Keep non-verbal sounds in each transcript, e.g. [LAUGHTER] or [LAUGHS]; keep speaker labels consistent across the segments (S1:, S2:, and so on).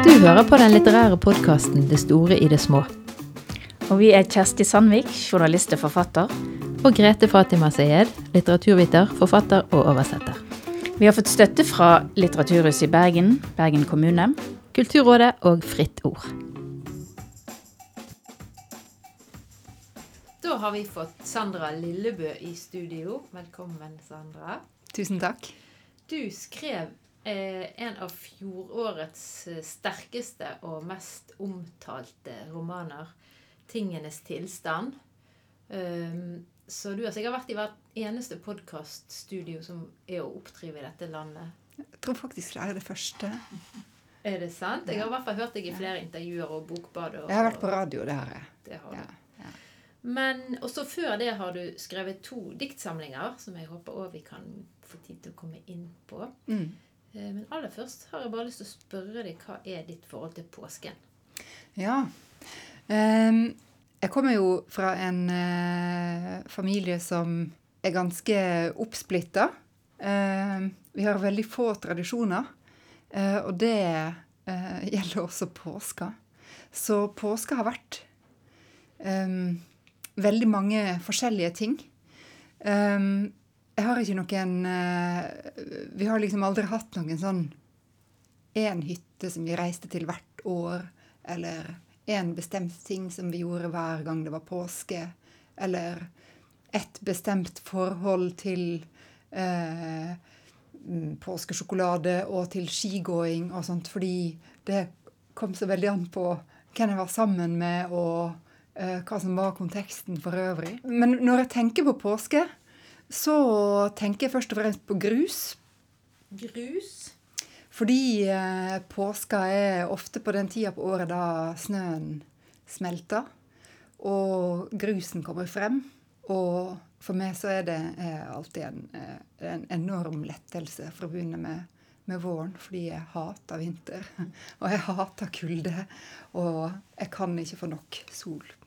S1: Du hører på den litterære podkasten Det store i det små.
S2: Og vi er Kjersti Sandvik, journalist og forfatter.
S1: Og Grete Fatima Sayed, litteraturviter, forfatter og oversetter.
S2: Vi har fått støtte fra Litteraturhuset i Bergen, Bergen kommune.
S1: Kulturrådet og Fritt Ord. Da har vi fått Sandra Lillebø i studio. Velkommen, Sandra.
S3: Tusen takk.
S1: Du skrev eh, en av fjorårets eh, sterkeste og mest omtalte romaner, 'Tingenes tilstand'. Um, så du har sikkert vært i hvert eneste podkaststudio som er å oppdrive i dette landet.
S3: Jeg tror faktisk det er det første.
S1: Er det sant? Jeg har i hvert fall hørt deg i flere intervjuer og bokbad. Og,
S3: Jeg har vært på radio, det har jeg.
S1: Det har du.
S3: Ja, ja.
S1: Men også før det har du skrevet to diktsamlinger, som jeg håper også vi kan få tid til å komme inn på.
S3: Mm.
S1: Eh, Men aller først har jeg bare lyst til å spørre deg hva er ditt forhold til påsken?
S3: Ja. Ehm, jeg kommer jo fra en eh, familie som er ganske oppsplitta. Ehm, vi har veldig få tradisjoner, eh, og det gjelder også påska. Så påska har vært ehm, veldig mange forskjellige ting. Um, jeg har ikke noen uh, Vi har liksom aldri hatt noen sånn én hytte som vi reiste til hvert år, eller én bestemt ting som vi gjorde hver gang det var påske, eller et bestemt forhold til uh, påskesjokolade og til skigåing og sånt, fordi det kom så veldig an på hvem jeg var sammen med, og hva som var konteksten for øvrig. Men når jeg tenker på påske, så tenker jeg først og fremst på grus.
S1: Grus?
S3: Fordi eh, påska er ofte på den tida på året da snøen smelter, og grusen kommer frem. Og for meg så er det eh, alltid en, eh, en enorm lettelse forbundet med, med våren, fordi jeg hater vinter. [LAUGHS] Og jeg hater kulde. Og jeg kan ikke få nok sol.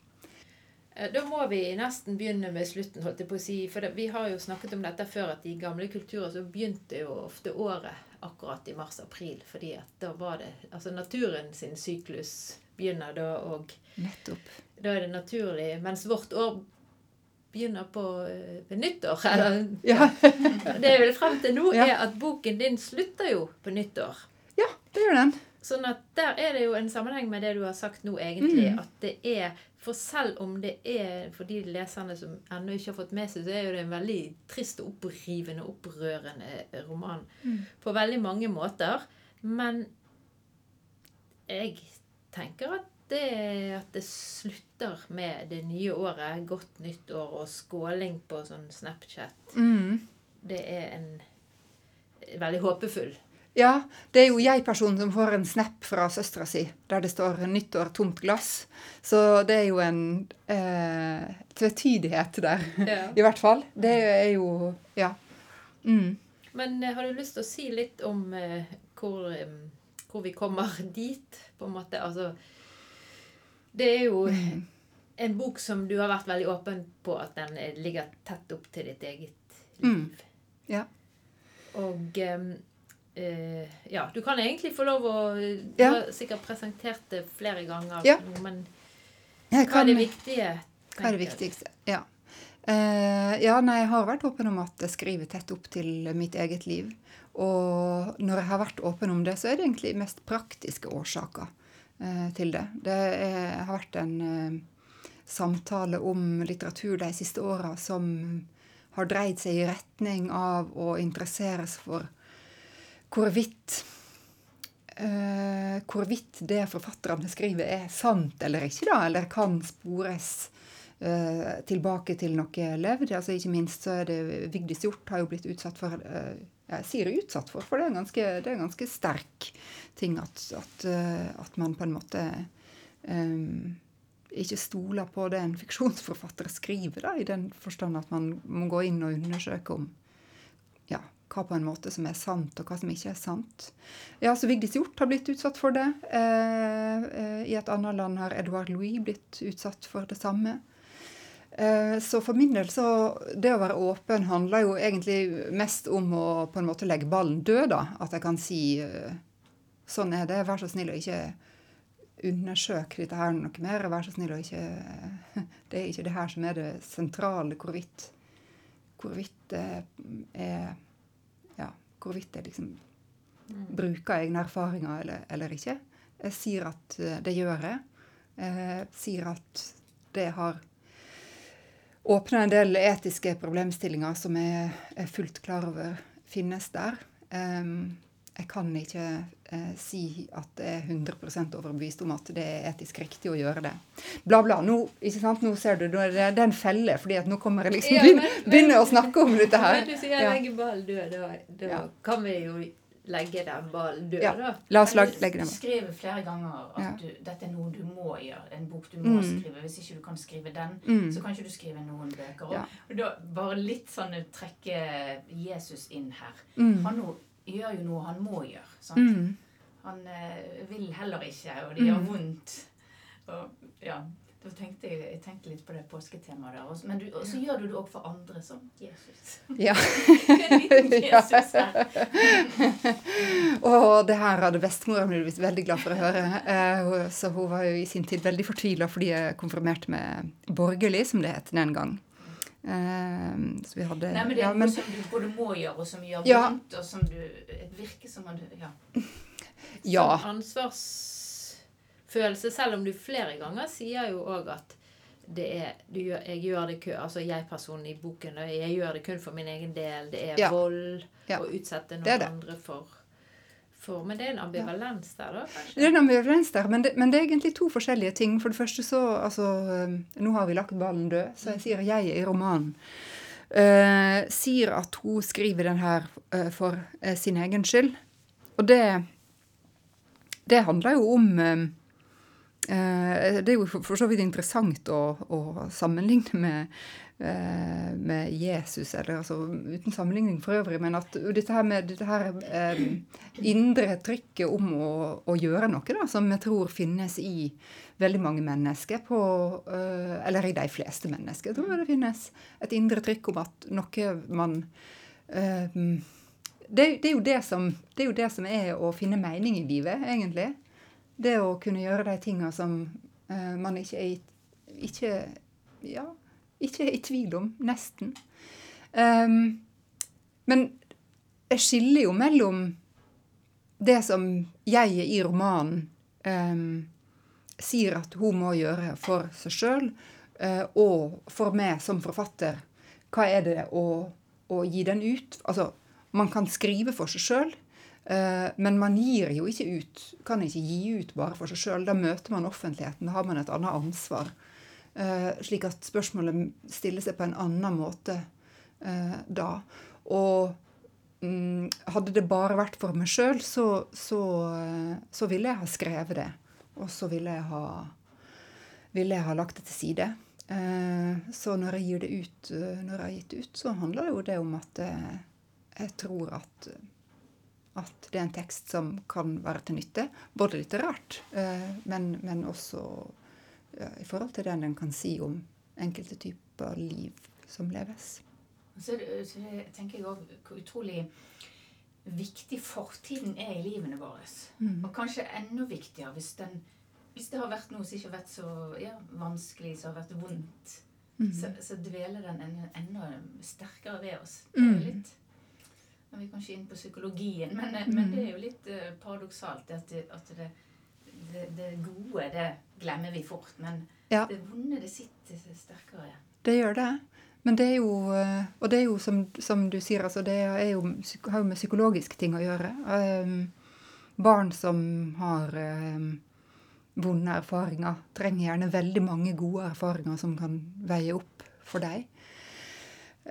S1: Eh, Da må vi nesten begynne med slutten, holdt jeg på å si. For vi har jo snakket om dette før, at i gamle kulturer så begynte jo ofte året akkurat i mars-april. Fordi at da var det Altså naturen sin syklus begynner da, og
S3: Nettopp.
S1: da er det naturlig. Mens vårt år begynner på eh, ved nyttår. [LAUGHS] Eller,
S3: Ja.
S1: Det jeg vil frem til nå, er at boken din slutter jo på nyttår.
S3: ja, det gjør den.
S1: Sånn at der er det jo en sammenheng med det du har sagt nå, egentlig.
S3: Mm.
S1: At det er For selv om det er for de leserne som ennå ikke har fått med seg, så er jo det en veldig trist og opprivende, opprørende roman
S3: Mm.
S1: på veldig mange måter. Men jeg tenker at det, at det slutter med det nye året, godt nytt år og skåling på sånn Snapchat,
S3: Mm.
S1: det er en veldig håpefull
S3: Ja, det er jo jeg-personen som får en snap fra søstera si der det står 'nyttår, tomt glass'. Så det er jo en eh, tvetydighet der,
S1: Ja. [LAUGHS]
S3: i hvert fall. Det er jo Ja. Mm.
S1: Men eh, har du lyst til å si litt om eh, hvor, eh, hvor vi kommer [LAUGHS] dit, på en måte? Altså Det er jo en bok som du har vært veldig åpen på at den eh, ligger tett opp til ditt eget liv.
S3: Mm. Ja.
S1: Og eh, eh, ja, du kan egentlig få lov å Du
S3: Ja.
S1: har sikkert presentert det flere ganger,
S3: Ja.
S1: men
S3: hva
S1: hva er det viktige?
S3: Hva er det viktigste? Ja. Uh, ja, nei, jeg har vært åpen om at jeg skriver tett opp til mitt eget liv. Og når jeg har vært åpen om det, så er det egentlig mest praktiske årsaker uh, til det. Det er, har vært en eh, samtale om litteratur de siste åra som har dreid seg i retning av å interesseres for hvorvidt Uh, hvorvidt det forfatterne skriver, er sant eller ikke, da, eller kan spores uh, tilbake til noe levd. Altså, ikke minst så er det Vigdis Hjorth har jo blitt utsatt for uh, Jeg sier utsatt for, for det er en ganske, det er en ganske sterk ting at, at, at man på en måte um, ikke stoler på det en fiksjonsforfatter skriver, da, i den forstand at man må gå inn og undersøke om hva på en måte som er sant, og hva som ikke er sant. Ja, så Vigdis Hjorth har blitt utsatt for det. Eh, eh, I et annet land har Edouard Louis blitt utsatt for det samme. Eh, så for min del så Det å være åpen handler jo egentlig mest om å på en måte legge ballen død, da. At jeg kan si sånn er det, vær så snill å ikke undersøke dette her noe mer. Vær så snill og ikke [LAUGHS] Det er ikke det her som er det sentrale, hvorvidt hvorvidt det er hvorvidt jeg liksom bruker egne erfaringer eller, eller ikke. Jeg sier at eh, det gjør jeg. Jeg sier at det har åpna en del etiske problemstillinger som jeg er fullt klar over finnes der. Um, jeg kan ikke eh, si at jeg er 100% overbevist om at det er etisk riktig å gjøre det. Bla, bla. Nå, ikke sant? nå ser du, det er en felle, fordi at nå kommer jeg liksom
S1: Ja,
S3: begynne,
S1: men-
S3: å snakke om dette her.
S1: Men du sier
S3: Ja.
S1: legge ballen død, da, da
S3: Ja.
S1: kan vi jo legge den ballen død,
S3: Ja.
S1: da.
S3: La oss
S4: Men du
S3: legge den
S4: skriver flere ganger at
S3: Ja.
S4: du, dette er noe du må gjøre. En bok du må
S3: Mm.
S4: skrive. Hvis ikke du kan skrive den,
S3: Mm.
S4: så kan ikke du skrive noen bøker. Og,
S3: Ja.
S4: og da bare litt sånn trekke Jesus inn her.
S3: Mm.
S4: Han nå, gjør jo noe han må gjøre. sant?
S3: Mm.
S4: Han eh, vil heller ikke, og det gjør
S3: Mm.
S4: vondt. Og, ja, da tenkte jeg, jeg tenkte litt på det påsketemaet der. Også. Men du, så gjør du det òg for andre, som Jesus. [LAUGHS] [LAUGHS] [LAUGHS]
S3: Ja.
S4: Jesus her.
S3: Og det her hadde bestemora mi blitt veldig glad for å høre. Eh, Så hun var jo i sin tid veldig fortvila fordi jeg konfirmerte med borgerlig, som det het den gang. Eh, Så vi hadde
S4: Nei, men det er
S3: ja,
S4: noe
S3: men,
S4: som du både må gjøre, og som gjør
S3: Ja.
S4: vondt, og som du virker som at Ja.
S3: ja.
S1: Ansvarsfølelse, selv om du flere ganger sier jo òg at det er, du gjør, jeg gjør det kun, altså jeg-personen i boken, jeg gjør det kun for min egen del. Det er
S3: Ja.
S1: vold
S3: Ja.
S1: å utsette
S3: Det
S1: noen
S3: det.
S1: andre for, for Men det er en ambivalens der, da? kanskje?
S3: Det er en ambivalens der, men det, men det er egentlig to forskjellige ting. For det første så altså, eh, Nå har vi lagt ballen død, så jeg sier jeg i romanen. Uh, sier at hun skriver den her uh, for uh, sin egen skyld. Og det Det handler jo om Det er jo for, så vidt interessant å, å sammenligne med, eh, med Jesus, eller altså uten sammenligning for øvrig, men at dette her med dette her eh, indre trykket om å, å gjøre noe, da, som jeg tror finnes i veldig mange mennesker, på, eh, eller i de fleste mennesker, tror jeg det finnes et indre trykk om at noe man eh, det, det, er det, som, det er jo det som er å finne mening i livet, egentlig. Det å kunne gjøre de tinga som eh, man ikke er, i, ikke, ja, ikke er i tvil om. Nesten. Um, men jeg skiller jo mellom det som jeg i romanen um, sier at hun må gjøre for seg sjøl, og for meg som forfatter. Hva er det å, å gi den ut? Altså, man kan skrive for seg sjøl, men man gir jo ikke ut. Kan ikke gi ut bare for seg sjøl. Da møter man offentligheten. Da har man et annet ansvar. Eh, slik at spørsmålet stiller seg på en annen måte eh, da. Og mm, hadde det bare vært for meg sjøl, så, så, eh, så ville jeg ha skrevet det. Og så ville jeg ha, ville jeg ha lagt det til side. Eh, så når jeg gir det ut, eh, når jeg har gitt det ut, så handler det jo det om at eh, jeg tror at, at det er en tekst som kan være til nytte. Både litterært, eh, men, men også ja, i forhold til det den kan si om enkelte typer liv som leves.
S4: Så, så tenker jeg også hvor utrolig viktig fortiden er i livene våre. Og kanskje enda viktigere hvis, den, hvis det har vært noe som ikke har vært så ja, vanskelig, som har vært vondt. Så, så dveler den enda sterkere ved oss.
S3: Mm.
S4: litt Nå er vi kanskje inn på psykologien, men, men det er jo litt eh, paradoksalt at, det, at det, det, det gode, det glemmer vi fort. Men
S3: Ja.
S4: det vonde, det sitter sterkere.
S3: Det gjør det. Men det er jo eh, Og det er jo som, som du sier, altså det jo, har jo med psykologiske ting å gjøre. Um, barn som har um, vonde erfaringer, trenger gjerne veldig mange gode erfaringer som kan veie opp for dem.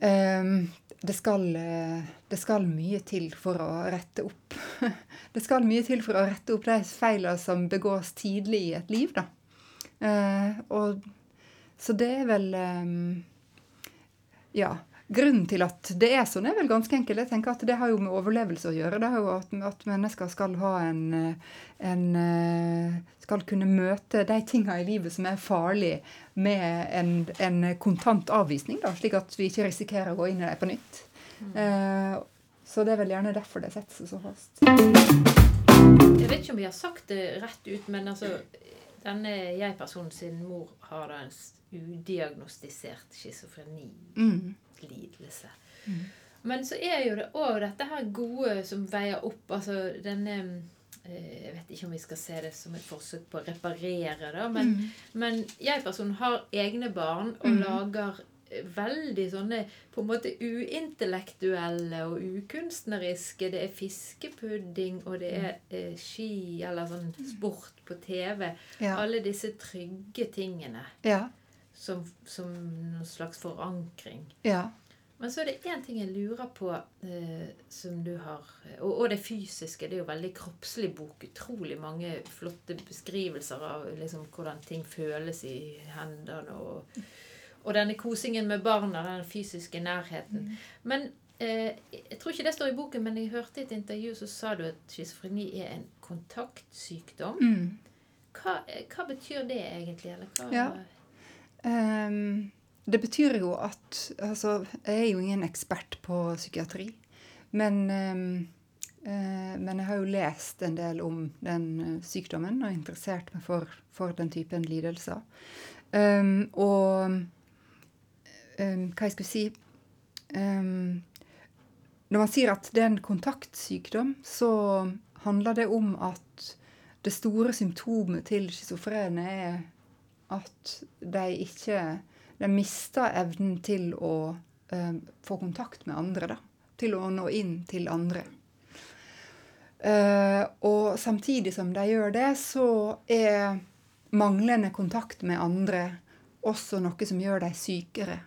S3: Um, det, skal, eh, det skal mye til for å rette opp [LAUGHS] Det skal mye til for å rette opp de feilene som begås tidlig i et liv, da. Eh, og, så det er vel um, Ja. Grunnen til at det er sånn, er vel ganske enkel. Jeg tenker at Det har jo med overlevelse å gjøre. Det har jo at, at mennesker skal ha en, en, Skal kunne møte de tingene i livet som er farlige, med en, en kontant avvisning, da, slik at vi ikke risikerer å gå inn i dem på nytt. Mm. Eh, så det er vel gjerne derfor det setter seg så fast.
S1: Jeg vet ikke om vi har sagt det rett ut, men altså denne jeg-personen sin mor har da en udiagnostisert schizofreni. Mm. Mm. Men så er jo det òg dette her gode som veier opp altså denne eh, Jeg vet ikke om vi skal se det som et forsøk på å reparere, da, men, mm. men jeg-personen har egne barn og mm. lager veldig sånne på en måte uintellektuelle og ukunstneriske. Det er fiskepudding, og det er eh, ski eller sånn sport på TV. Ja. Alle disse trygge tingene. Ja. Som, som noen slags forankring. Ja. Men så er det én ting jeg lurer på eh, som du har og, og, det fysiske. Det er jo veldig kroppslig bok. Utrolig mange flotte beskrivelser av liksom, hvordan ting føles i hendene. og og denne kosingen med barna, den fysiske nærheten. Mm. Men eh, jeg tror ikke det står i boken, men jeg hørte i et intervju så sa du at schizofreni er en kontaktsykdom. Mm. Hva, hva, betyr det egentlig? Eller hva ja.
S3: Um, det betyr jo at Altså, jeg er jo ingen ekspert på psykiatri. Men, um, uh, men jeg har jo lest en del om den uh, sykdommen og interessert meg for, for den typen lidelser. Um, og Hva jeg skulle si Når man sier at det er en kontaktsykdom, så handler det om at det store symptomet til schizofrene er at de ikke De mister evnen til å eh, få kontakt med andre. da, Til å nå inn til andre. Eh, og samtidig som de gjør det, så er manglende kontakt med andre også noe som gjør dem sykere.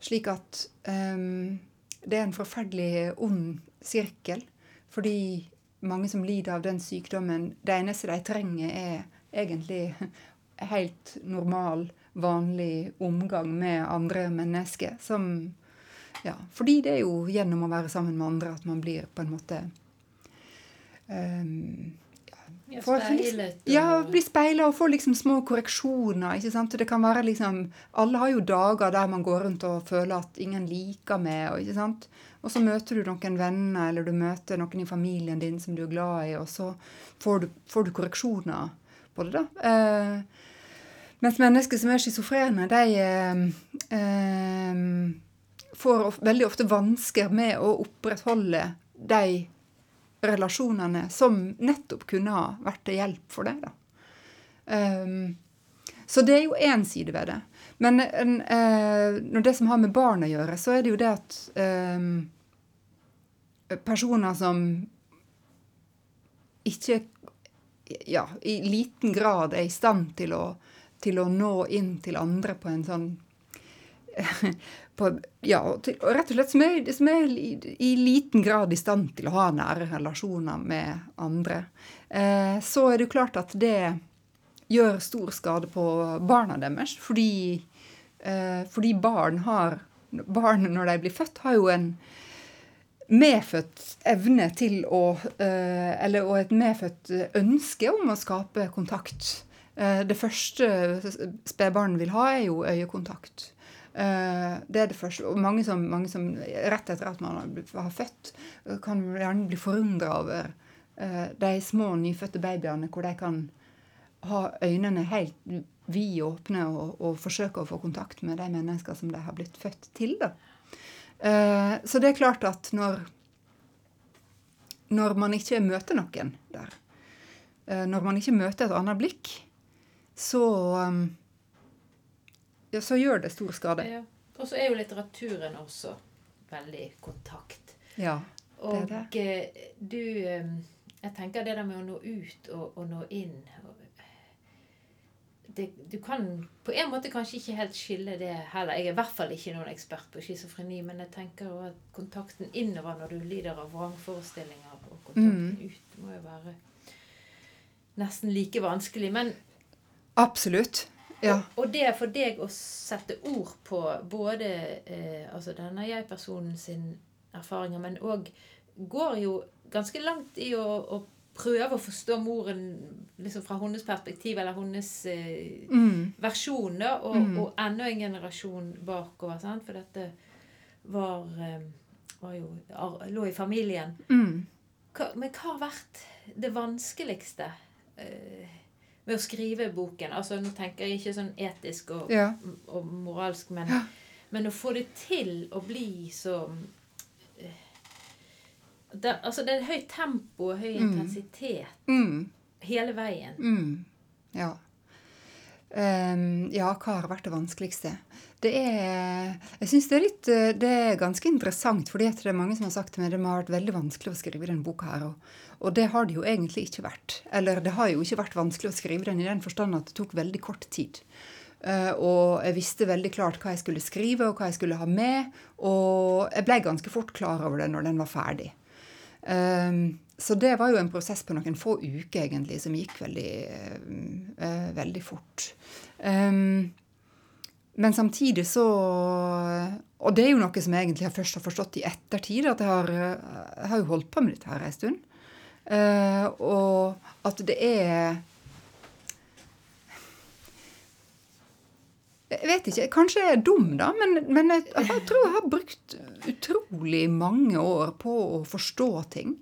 S3: Slik at um, det er en forferdelig ond sirkel. Fordi mange som lider av den sykdommen, det eneste de trenger, er egentlig helt normal, vanlig omgang med andre mennesker. Som, ja, fordi det er jo gjennom å være sammen med andre at man blir på en måte um,
S1: ja, speilet.
S3: Og... Ja, bli speila og få liksom små korreksjoner. ikke sant? Det kan være liksom, Alle har jo dager der man går rundt og føler at ingen liker meg. Og, ikke sant? og så møter du noen venner eller du møter noen i familien din som du er glad i, og så får du, får du korreksjoner på det. da. Eh, mens mennesker som er schizofrene, de eh, eh, får veldig ofte vansker med å opprettholde de relasjonene som nettopp kunne ha vært til hjelp for deg. Um, så det er jo én side ved det. Men en, uh, når det som har med barn å gjøre, så er det jo det at um, personer som ikke ja, i liten grad er i stand til å, til å nå inn til andre på en sånn [LAUGHS] på, ja, til, og rett og slett som er, som er i, i, liten grad i stand til å ha nære relasjoner med andre, eh, så er det jo klart at det gjør stor skade på barna deres. Fordi, eh, fordi barn har Barn når de blir født, har jo en medfødt evne til å eh, Eller og et medfødt ønske om å skape kontakt. Eh, det første spedbarn vil ha, er jo øyekontakt. Uh, det er det første. Og mange som, mange som, rett etter at man har født, kan gjerne bli forundra over de små nyfødte babyene hvor de kan ha øynene helt vidåpne og, og forsøke å få kontakt med de mennesker som de har blitt født til. Da. Uh, så det er klart at når, når man ikke møter noen der, når man ikke møter et annet blikk, så um, ja, så gjør det stor skade. Ja.
S1: Og så er jo litteraturen også veldig kontakt.
S3: Ja,
S1: det er det. Og eh, du eh, Jeg tenker det der med å nå ut og, og nå inn det, Du kan på en måte kanskje ikke helt skille det heller. Jeg er i hvert fall ikke noen ekspert på schizofreni, men jeg tenker jo at kontakten innover når du lider av vrangforestillinger, og kontakten mm. ut må jo være nesten like vanskelig. Men
S3: Absolutt. Ja.
S1: Og, og det for deg å sette ord på både eh, altså denne jeg-personen sin erfaringer, men òg går jo ganske langt i å, å prøve å forstå moren liksom fra hennes perspektiv, eller hennes eh,
S3: Mm.
S1: versjon, da, og,
S3: Mm.
S1: og enda en generasjon bakover. Sant? For dette var, eh, var jo lå i familien.
S3: Mm.
S1: Hva, men hva har vært det vanskeligste eh, med å skrive boken? Altså, Nå tenker jeg ikke sånn etisk og,
S3: Ja.
S1: og moralsk, men, men å få det til å bli så eh, det, Altså, det er høyt tempo og høy
S3: Mm.
S1: intensitet
S3: Mm.
S1: hele veien.
S3: Mm. Ja. Um, ja, hva har vært det vanskeligste? Det er Jeg syns det er litt eh, Det er ganske interessant, fordi det er mange som har sagt til meg det må ha vært veldig vanskelig å skrive denne boka her. Og, og det har det jo egentlig ikke vært. Eller det har jo ikke vært vanskelig å skrive den i den forstand at det tok veldig kort tid. Uh, og jeg visste veldig klart hva jeg skulle skrive, og hva jeg skulle ha med. Og jeg ble ganske fort klar over det når den var ferdig. Ehm, så det var jo en prosess på noen få uker, egentlig, som gikk veldig, eh, veldig fort. Ehm, men samtidig så Og det er jo noe som jeg egentlig først har forstått i ettertid, at jeg har, jeg har jo holdt på med dette her en stund. Eh, og at det er Jeg vet ikke. Kanskje jeg er dum, da, men, men jeg, jeg tror jeg har brukt utrolig mange år på å forstå ting.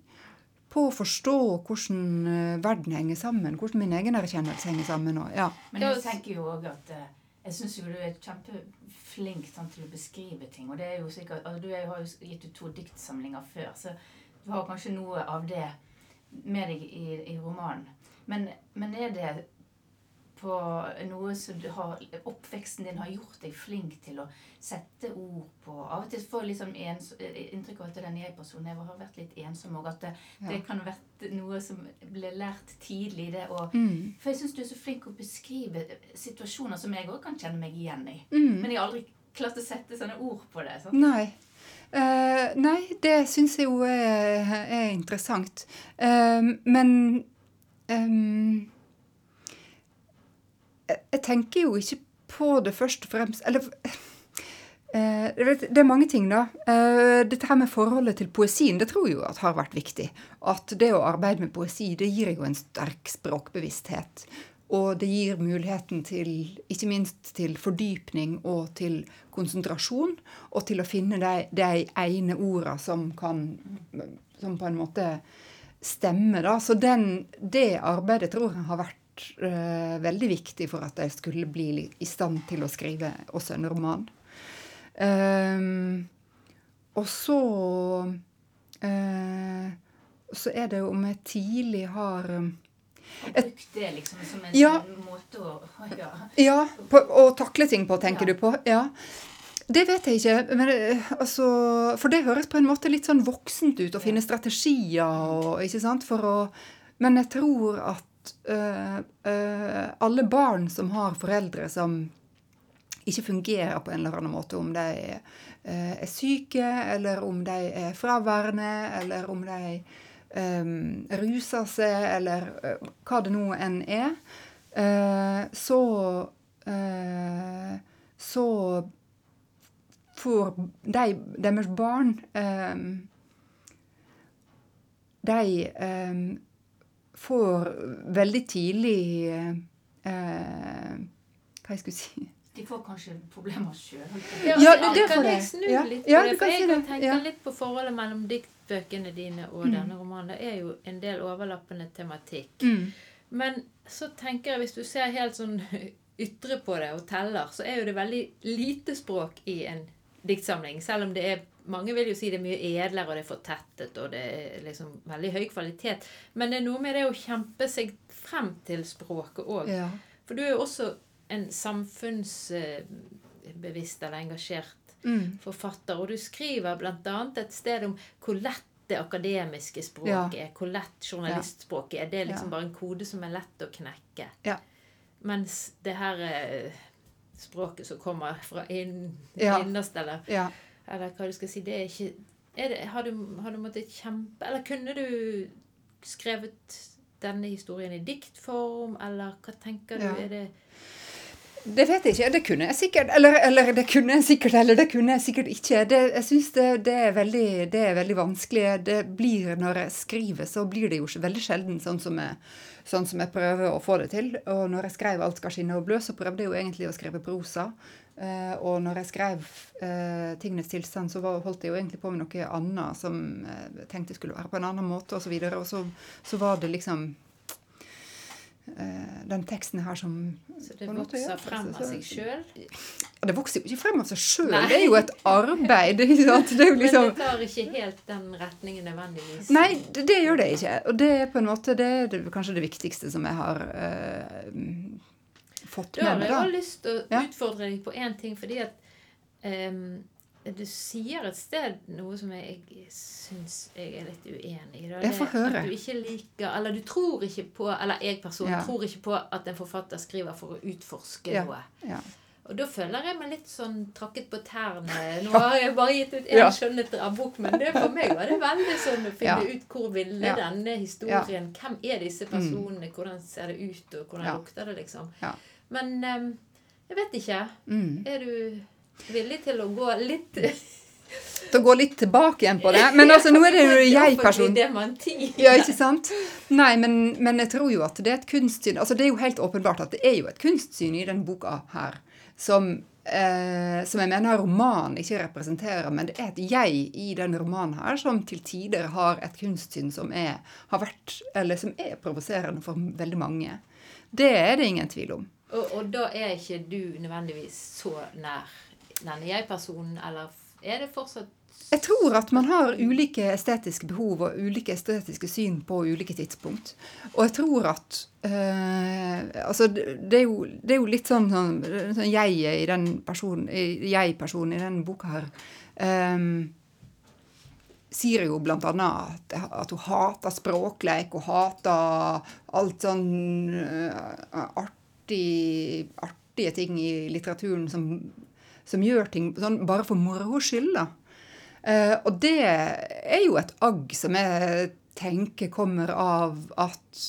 S3: På å forstå hvordan eh, verden henger sammen, hvordan min egen erkjennelse henger sammen. Og, ja.
S4: Men jeg tenker jo også at eh, jeg syns jo du er kjempeflink sånn, til å beskrive ting. Og det er jo sikkert, altså, du har jo gitt ut to diktsamlinger før, så du har kanskje noe av det med deg i, i romanen. Men, men er det på noe som du har, oppveksten din har gjort deg flink til å sette ord på Av og til får jeg liksom ens, inntrykk av at den jeg-personen jeg har vært litt ensom, og at det, det kan ha vært noe som ble lært tidlig. det og,
S3: Mm.
S4: for jeg syns du er så flink å beskrive situasjoner som jeg òg kan kjenne meg igjen i.
S3: Mm.
S4: Men jeg har aldri klart å sette sånne ord på det. Sant?
S3: Nei. Uh, nei, det syns jeg jo er, er interessant. Uh, men ehm, jeg, tenker jo ikke på det først og fremst Eller eh, det er mange ting, da. Eh, dette her med forholdet til poesien, det tror jeg jo at har vært viktig. At det å arbeide med poesi, det gir jo en sterk språkbevissthet. Og det gir muligheten til, ikke minst til fordypning og til konsentrasjon, og til å finne de, de ene orda som kan Som på en måte stemmer, da. Så den, det arbeidet tror jeg har vært eh, veldig viktig for at jeg skulle bli i stand til å skrive også en roman. Um, og så uh, Så er det jo om jeg tidlig har um,
S4: Og brukt det liksom som en
S3: Ja.
S4: måte å [LAUGHS] ja.
S3: Ja, på, å takle ting på, tenker
S4: Ja.
S3: du på? Ja. Det vet jeg ikke. Men, eh, altså, for det høres på en måte litt sånn voksent ut å finne strategier og, for å Men jeg tror at øh, alle barn som har foreldre som ikke fungerer på en eller annen måte, om de er, øh, er syke, eller om de er fraværende, eller om de um, ruser seg, eller hva det nå enn er, så så får de, deres barn um, De øhm, får veldig tidlig eh, Hva jeg skulle si
S4: De får kanskje problemer sjøl.
S1: Ja,
S3: Ja,
S1: altså,
S3: det- det
S1: kan
S3: får
S1: jeg snu
S3: Ja.
S1: litt på
S3: Ja,
S1: det? For jeg kan
S3: det.
S1: tenke
S3: Ja.
S1: litt på forholdet mellom diktbøkene dine og
S3: Mm.
S1: denne romanen. Det er jo en del overlappende tematikk.
S3: Mm.
S1: Men så tenker jeg, hvis du ser helt sånn [LAUGHS] ytre på det og teller, så er jo det veldig lite språk i en diktsamling. Selv om det er Mange vil jo si det er mye edlere, og det er fortettet, og det er liksom veldig høy kvalitet. Men det er noe med det å kjempe seg frem til språket òg.
S3: Ja.
S1: For du er jo også en samfunnsbevisst eller engasjert
S3: Mm.
S1: forfatter, og du skriver bl.a. et sted om hvor lett det akademiske språket er, hvor lett journalistspråket er. Det er liksom
S3: Ja.
S1: bare en kode som er lett å knekke.
S3: Ja.
S1: Mens det her eh, språket som kommer fra inn,
S3: Ja.
S1: innerst, eller,
S3: ja.
S1: eller hva du skal si, det er ikke er det, har, du, har du måttet kjempe Eller kunne du skrevet denne historien i diktform, eller hva tenker du?
S3: Ja.
S1: Er det
S3: Det vet jeg ikke. Det kunne jeg sikkert. Eller, eller det kunne jeg sikkert, eller det kunne jeg sikkert ikke. Det, jeg syns det, det, det er veldig vanskelig. Det blir, Når jeg skriver, så blir det jo veldig sjelden sånn som jeg, sånn som jeg prøver å få det til. Og når jeg skrev 'Alt skal skinne og blø', så prøvde jeg jo egentlig å skrive prosa. Uh, og når jeg skrev uh, 'Tingenes tilstand', så var, holdt jeg jo egentlig på med noe annet som jeg tenkte skulle være på en annen måte, osv. Og, så videre, og så, så var det liksom uh, den teksten her som
S1: Så det vokser frem av seg sjøl?
S3: Det vokser jo ikke frem av seg sjøl. Det er jo et arbeid. [LAUGHS] sant? Det liksom,
S1: Men det tar ikke helt den retningen nødvendigvis?
S3: Nei, det, det, gjør det ikke. Og det er på en måte det, det kanskje det viktigste som jeg har fått med
S1: meg. Da har jeg lyst til å utfordre deg på én ting, fordi at um, du sier et sted noe som jeg, jeg syns jeg er litt uenig i.
S3: Jeg får høre.
S1: At du ikke liker Eller du tror ikke på Eller jeg person ja. tror ikke på at en forfatter skriver for å utforske
S3: ja.
S1: noe.
S3: Ja.
S1: Og da føler jeg meg litt sånn trakket på tærne. [LAUGHS] Nå har jeg bare gitt ut én ja. bok, men det, for meg var det veldig sånn å finne ut hvor ville denne historien Hvem er disse mm. personene? Hvordan ser det ut, og hvordan lukter det, liksom?
S3: Ja.
S1: Men um, jeg vet ikke.
S3: Mm.
S1: Er du villig til å gå litt [LAUGHS]
S3: til å gå litt tilbake igjen på det. Men [LAUGHS] altså, nå er det jo jeg-person. Ja, ikke sant? Nei, men, men, jeg tror jo at det er et kunstsyn altså Det er jo helt åpenbart at det er jo et kunstsyn i denne boka her som, eh, som jeg mener romanen ikke representerer. Men det er et jeg i den romanen her som til tider har et kunstsyn som er, har vært, eller som er provoserende for veldig mange. Det er det ingen tvil om.
S1: Og, og, da er ikke du nødvendigvis så nær denne jeg-personen, eller er det fortsatt
S3: Jeg tror at man har ulike estetiske behov og ulike estetiske syn på ulike tidspunkt. Og jeg tror at øh, Altså, det er, jo, det er, jo, litt sånn, sånn, sånn jeg i den personen, jeg-personen i denne boka her um, sier jo annet at, at, hun hater språkleik og hater alt sånn uh, artig, artige ting i litteraturen som, som gjør ting sånn bare for moro skyld. Eh, og det er jo et agg som jeg tenker kommer av at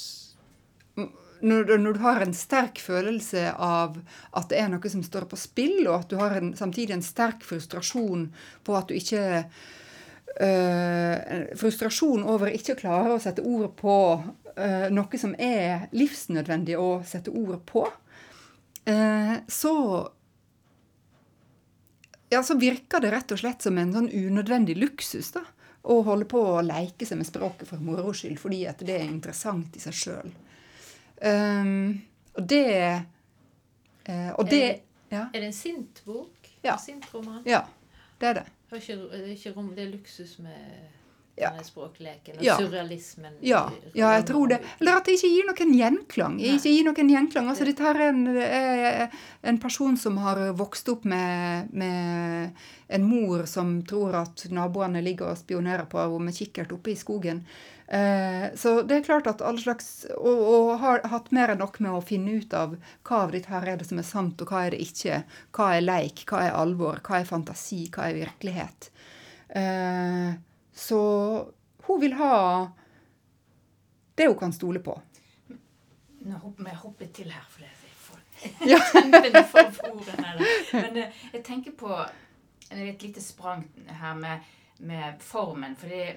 S3: når, når, du har en sterk følelse av at det er noe som står på spill, og at du har en, samtidig en sterk frustrasjon på at du ikke uh, Frustrasjon over ikke å klare å sette ord på uh, noe som er livsnødvendig å sette ord på, uh, så ja, så virker det rett og slett som en sånn unødvendig luksus da, å holde på å leke seg med språket for moro skyld, fordi at det er interessant i seg sjøl. Um, ehm, og det uh, Og det
S1: er, ja. er det en sint bok?
S3: Ja.
S1: En sint roman?
S3: Ja, det er det.
S1: Det er ikke, det er ikke rom, det er luksus med
S3: ja.
S1: denne språkleken og
S3: ja.
S1: surrealismen.
S3: Ja. ja, jeg tror det. Eller at det ikke gir noen gjenklang. Ikke gir noen gjenklang. Altså, dette er en, er en person som har vokst opp med, med, en mor som tror at naboene ligger og spionerer på henne med kikkert oppe i skogen. Eh, så det er klart at alle slags og, og, har hatt mer enn nok med å finne ut av hva av dette her er det som er sant, og hva er det ikke. Hva er leik, hva er alvor, hva er fantasi, hva er virkelighet. Eh, så hun vil ha det hun kan stole på.
S4: Nå må jeg hoppe til her, for det er for [LAUGHS]
S3: ja. [LAUGHS]
S4: for ordene. Men uh, jeg tenker på et lite sprang her med, med formen. For det,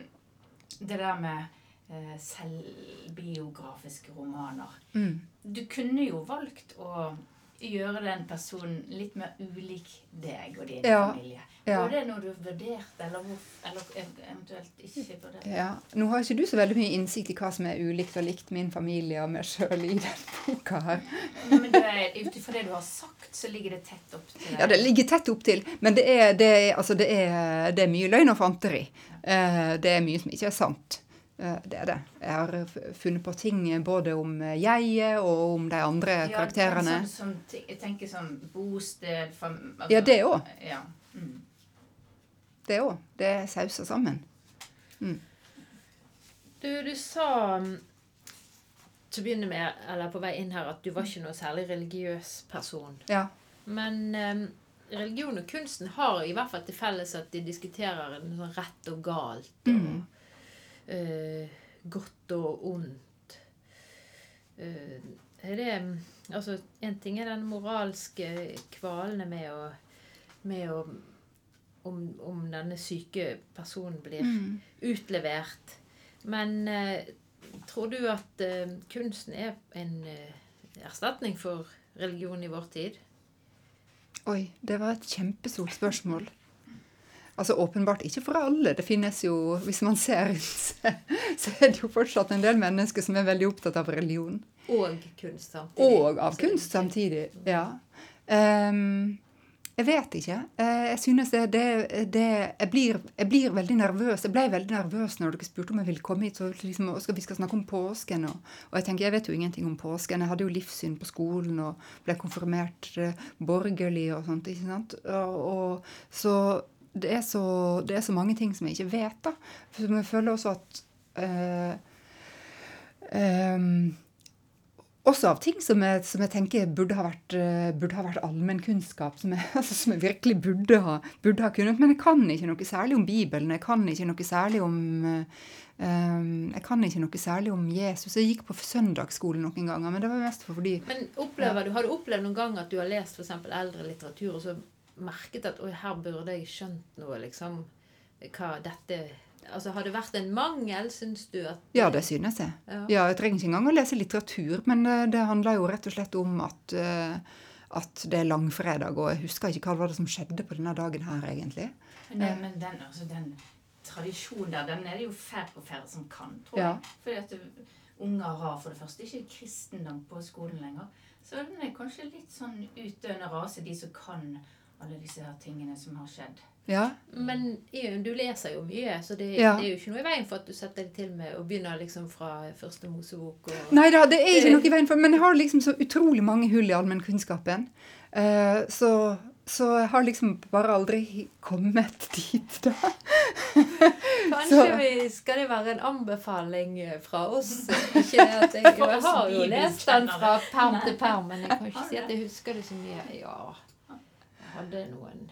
S4: der med uh, selvbiografiske romaner
S3: mm.
S4: Du kunne jo valgt å gjøre den personen litt mer ulik deg og din ja. familie. Ja. Var det noe du vurderte, eller, eller eventuelt ikke vurderte?
S3: Ja. Nå har ikke du så veldig mye innsikt i hva som er ulikt og likt min familie og meg sjøl i den boka her.
S4: Men ut ifra det du har sagt, så ligger det tett opp til deg.
S3: Ja, det ligger tett opp til. Men det er, det er, altså det er, det er mye løgn og fanteri. Eh, det er mye som ikke er sant. Eh, det er det. Jeg har funnet på ting både om jeget og om de andre ja, karakterene.
S4: Sånn, sånn, jeg tenker sånn bosted fam,
S3: altså, Ja, det òg.
S4: Ja. Mm
S3: det òg. Det sauser sammen. Mm.
S1: Du, du sa mm, til å begynne med, eller på vei inn her, at du var ikke noe særlig religiøs person.
S3: Ja.
S1: Men um, religion og kunsten har i hvert fall til felles at de diskuterer en sånn rett og galt. Og mm. Uh, godt og ondt. Er det Altså, En ting er den moralske kvalen med å, med å om, om, denne syke personen blir mm. utlevert. Men eh, tror du at eh, kunsten er en eh, erstatning for religion i vår tid?
S3: Oi, det var et kjempestort spørsmål. Altså Åpenbart ikke for alle. Det finnes jo, Hvis man ser [LAUGHS] rundt så er det jo fortsatt en del mennesker som er veldig opptatt av religion.
S1: Og kunst samtidig.
S3: Og av kunst samtidig, ja. Um, jeg vet ikke. Eh, jeg synes det, det, det jeg, blir, jeg, blir, veldig nervøs. Jeg ble veldig nervøs når dere spurte om jeg ville komme hit. Så liksom, skal, vi skal snakke om påsken. Og, og, jeg tenker, jeg vet jo ingenting om påsken. Jeg hadde jo livssyn på skolen og ble konfirmert uh, borgerlig og sånt. ikke sant? Og, og, så det er, så det er så mange ting som jeg ikke vet. da. For jeg føler også at eh, eh, også av ting som jeg, som jeg tenker burde ha vært, uh, burde ha vært allmennkunnskap. Som, [LAUGHS] altså, som, jeg virkelig burde ha, burde ha, kunnet. Men jeg kan ikke noe særlig om Bibelen. Jeg kan ikke noe særlig om um, Jeg kan ikke noe særlig om Jesus. Jeg gikk på søndagsskolen noen ganger, men det var mest fordi
S1: Men opplever du, Har du opplevd noen gang at du har lest f.eks. eldre litteratur, og så merket at oi, her burde jeg skjønt noe, liksom. Hva dette Altså, Har det vært en mangel, syns du? at...
S3: Ja, det synes jeg. Ja. ja. Jeg trenger ikke engang å lese litteratur, men det, det handler jo rett og slett om at, uh, at det er langfredag, og jeg husker ikke hva det var som skjedde på denne dagen her, egentlig.
S4: Men, det, men den, altså, den, tradisjonen der, den er det jo færre og færre som kan, tror ja. jeg. Fordi at unger har for det første ikke kristendom på skolen lenger. Så den er kanskje litt sånn utdøende rase, de som kan alle disse her tingene som har skjedd.
S3: Ja.
S1: Men du leser jo mye, så det, ja. det, er jo ikke noe i veien for at du setter deg til med å begynne liksom fra første Mosebok. Og,
S3: Nei da, det er ikke noe i veien for Men jeg har liksom så utrolig mange hull i allmennkunnskapen. Uh, så, så jeg har liksom bare aldri kommet [LAUGHS] dit, da.
S1: Kanskje vi, skal det være en anbefaling fra oss? Ikke at jeg, [LAUGHS] jeg har jo lest den fra perm til perm, men jeg kan ikke si at jeg husker det så mye. Ja, hadde noen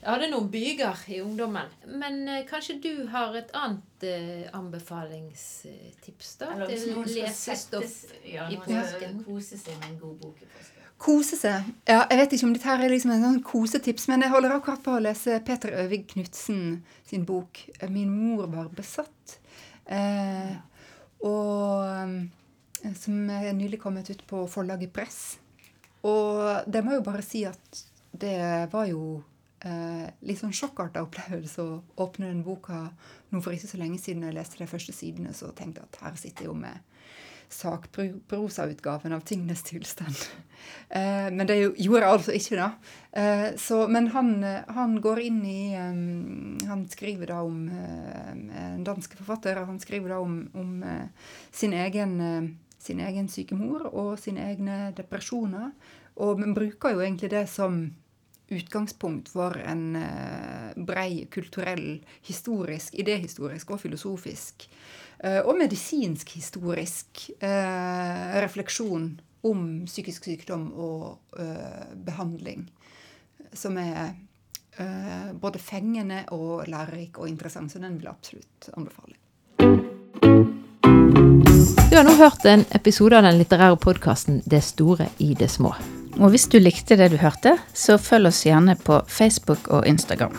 S1: jeg hadde noen byger i ungdommen. Men eh, kanskje du har et annet eh, anbefalingstips da?
S4: Eller, til lesestoff ja, i påsken? Kose seg med en god bok i påsken.
S3: Kose seg. Ja, jeg vet ikke om dette her er liksom en sånn kosetips, men jeg holder akkurat på å lese Peter Øvig Knutsen sin bok 'Min mor var besatt'. Eh, og eh, Som er nylig kommet ut på forlaget Press. Og det må jeg jo bare si at det var jo eh, litt sånn sjokkarta opplevelse å åpne den boka nå for ikke så lenge siden jeg leste de første sidene, så tenkte jeg at her sitter jeg jo med sakprosautgaven av Tingenes tilstand. [LAUGHS] Eh, men det gjorde jeg altså ikke, da. Eh, så, men han, han, går inn i um, Han skriver da om uh, en dansk forfatter. Han skriver da om, om uh, sin, egen, sin egen syke mor og sine egne depresjoner. Og vi bruker jo egentlig det som utgangspunkt for en uh, brei kulturell, historisk, idéhistorisk og filosofisk uh, og medisinsk-historisk uh, refleksjon om psykisk sykdom og behandling, som er både fengende og lærerik og interessant. Så den vil jeg absolutt anbefale.
S1: Du har nå hørt en episode av den litterære podkasten 'Det store i det små'.
S2: Og hvis du likte det du hørte, så følg oss gjerne på Facebook og Instagram.